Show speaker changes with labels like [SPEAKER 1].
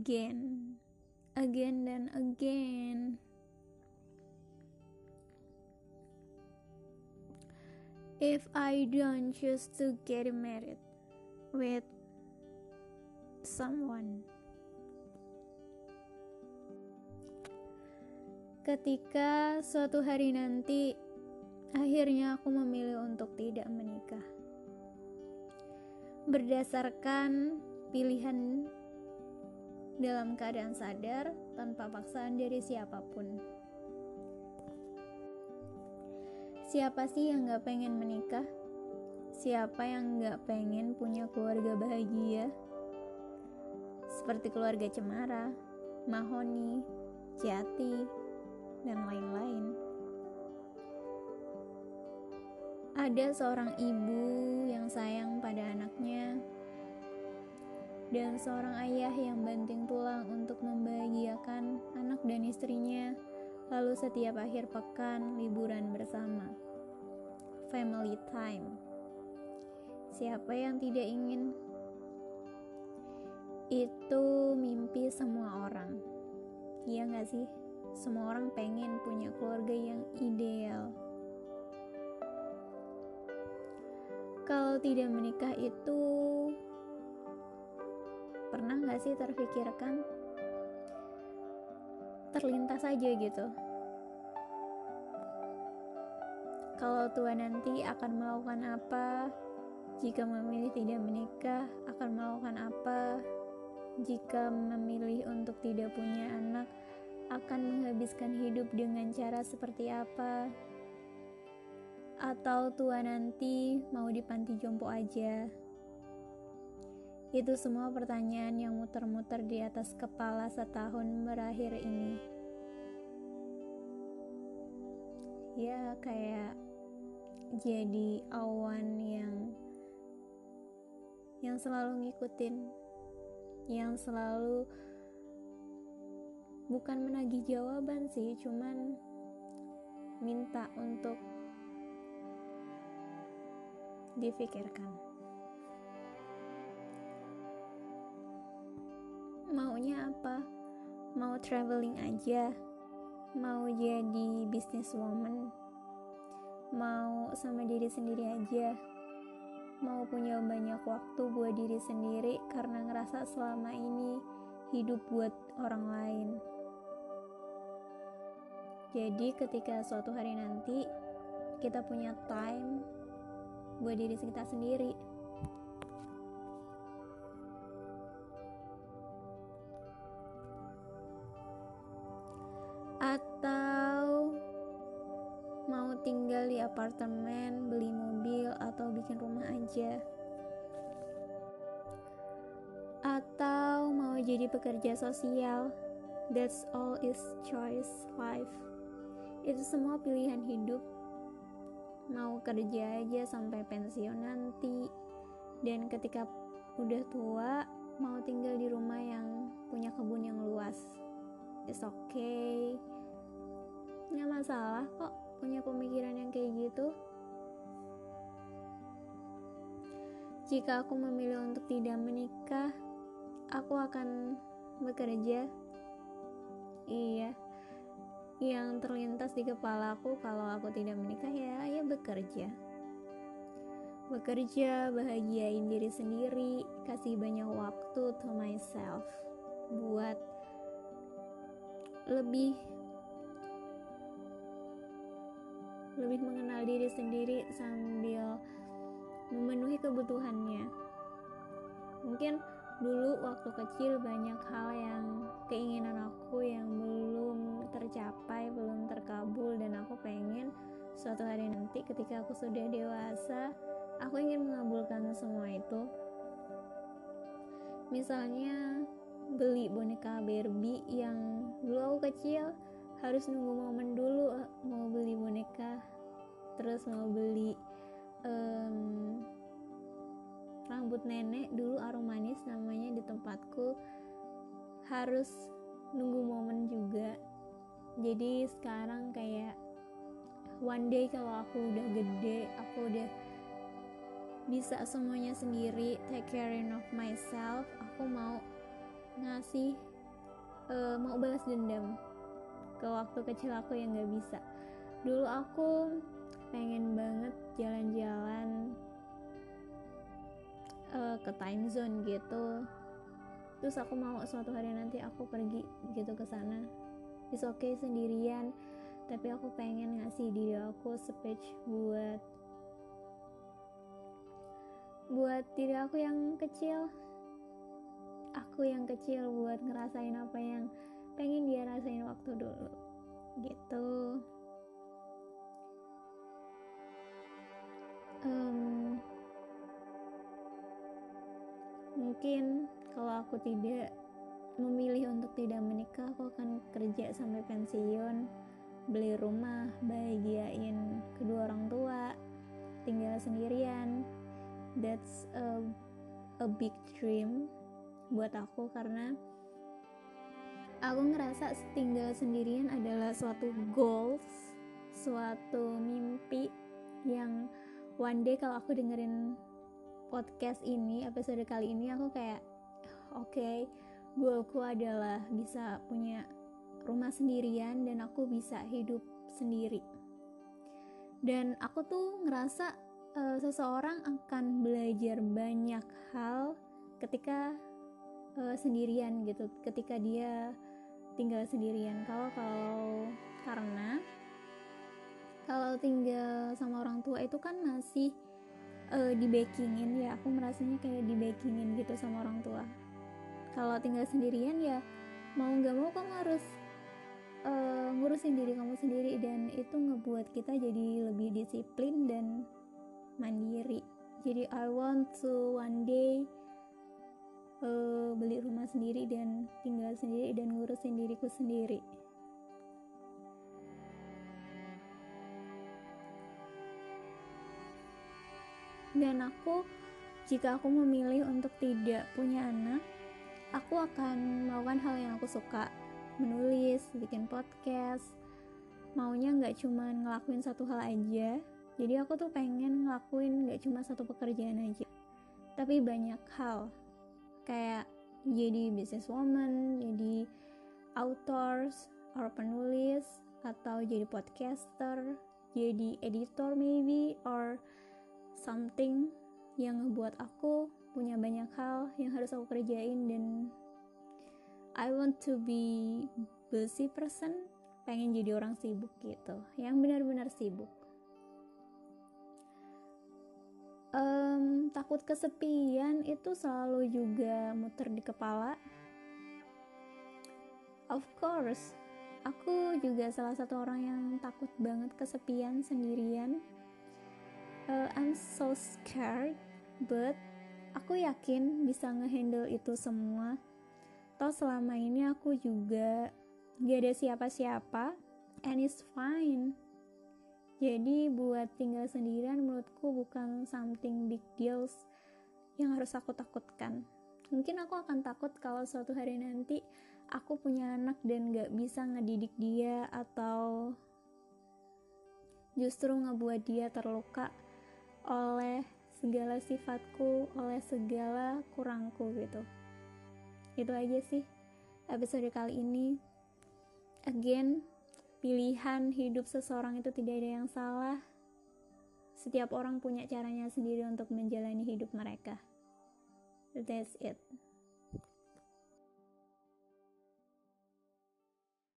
[SPEAKER 1] again, again dan again. If I don't choose to get married with someone, ketika suatu hari nanti akhirnya aku memilih untuk tidak menikah berdasarkan pilihan dalam keadaan sadar tanpa paksaan dari siapa pun. Siapa sih yang gak pengen menikah? Siapa yang gak pengen punya keluarga bahagia? Seperti keluarga Cemara, Mahoni, Jati, dan lain-lain. Ada seorang ibu yang sayang pada anaknya, dan seorang ayah yang banting tulang untuk membahagiakan anak dan istrinya, lalu setiap akhir pekan liburan bersama. Family time. Siapa yang tidak ingin? Itu mimpi semua orang. Iya gak sih? Semua orang pengen punya keluarga yang ideal. Kalau tidak menikah itu pernah nggak sih terfikirkan? Terlintas aja gitu. Kalau tua nanti akan melakukan apa? Jika memilih tidak menikah akan melakukan apa? Jika memilih untuk tidak punya anak akan menghabiskan hidup dengan cara seperti apa? Atau tua nanti mau di panti jompo aja itu semua pertanyaan yang muter-muter di atas kepala setahun berakhir ini. Ya, kayak jadi awan yang yang selalu ngikutin, yang selalu bukan menagih jawaban sih, cuman minta untuk difikirkan. Maunya apa? Mau traveling aja? Mau jadi businesswoman? Mau sama diri sendiri aja? Mau punya banyak waktu buat diri sendiri karena ngerasa selama ini hidup buat orang lain. Jadi ketika suatu hari nanti kita punya time buat diri kita sendiri apartemen, beli mobil, atau bikin rumah aja, atau mau jadi pekerja sosial. That's all is choice life. Itu semua pilihan hidup. Mau kerja aja sampai pensiun nanti, dan ketika udah tua, mau tinggal di rumah yang punya kebun yang luas. It's okay nggak masalah kok punya pemikiran yang kayak gitu jika aku memilih untuk tidak menikah aku akan bekerja. Iya. Yang terlintas di kepala aku kalau aku tidak menikah ya ya bekerja. Bekerja bahagiain diri sendiri kasih banyak waktu to myself. Buat lebih lebih mengenal diri sendiri sambil memenuhi kebutuhannya. Mungkin dulu waktu kecil banyak hal yang keinginan aku yang belum tercapai, belum terkabul dan aku pengen suatu hari nanti ketika aku sudah dewasa, aku ingin mengabulkan semua itu. Misalnya beli boneka Barbie yang dulu aku kecil harus nunggu momen dulu mau beli boneka terus mau beli um, rambut nenek dulu aromanis namanya di tempatku. Harus nunggu momen juga. Jadi sekarang kayak one day kalau aku udah gede aku udah bisa semuanya sendiri take caring of myself aku mau ngasih uh, mau balas dendam ke waktu kecil aku yang gak bisa. Dulu aku pengen banget jalan-jalan uh, ke time zone gitu. Terus aku mau suatu hari nanti aku pergi gitu ke sana. Is okay sendirian. Tapi aku pengen ngasih diri aku speech buat buat diri aku yang kecil. Aku yang kecil buat ngerasain apa yang pengen dia rasain waktu dulu gitu mungkin kalau aku tidak memilih untuk tidak menikah aku akan kerja sampai pensiun beli rumah bahagiain kedua orang tua tinggal sendirian. That's a, a big dream buat aku karena aku ngerasa tinggal sendirian adalah suatu goals suatu mimpi yang one day kalau aku dengerin podcast ini episode kali ini aku kayak oke okay, goalku adalah bisa punya rumah sendirian dan aku bisa hidup sendiri. Dan aku tuh ngerasa uh, seseorang akan belajar banyak hal ketika uh, sendirian gitu ketika dia tinggal sendirian. Kalau kalau karena kalau tinggal sama orang tua itu kan masih uh, di backingin ya aku merasanya kayak di backingin gitu sama orang tua. Kalau tinggal sendirian ya mau nggak mau kamu harus uh, ngurusin diri kamu sendiri dan itu ngebuat kita jadi lebih disiplin dan mandiri. Jadi I want to one day uh, beli rumah sendiri dan tinggal sendiri dan ngurusin diriku sendiri dan aku jika aku memilih untuk tidak punya anak aku akan melakukan hal yang aku suka. Menulis bikin podcast. Maunya nggak cuma ngelakuin satu hal aja. Jadi aku tuh pengen ngelakuin gak cuma satu pekerjaan aja. Tapi banyak hal. Kayak jadi businesswoman jadi authors or penulis atau jadi podcaster jadi editor maybe or something yang ngebuat aku punya banyak hal yang harus aku kerjain dan I want to be busy person pengen jadi orang sibuk gitu yang benar-benar sibuk. Um, takut kesepian itu selalu juga muter di kepala. Of course aku juga salah satu orang yang takut banget kesepian sendirian uh, I'm so scared but aku yakin bisa ngehandle itu semua. Toh selama ini aku juga gak ada siapa-siapa and it's fine. Jadi buat tinggal sendirian menurutku bukan something big deals yang harus aku takutkan. Mungkin aku akan takut kalau suatu hari nanti aku punya anak dan gak bisa ngedidik dia atau justru ngebuat dia terluka oleh segala sifatku, oleh segala kurangku gitu. Itu aja sih episode kali ini. Again, pilihan hidup seseorang itu tidak ada yang salah. Setiap orang punya caranya sendiri untuk menjalani hidup mereka. That's it.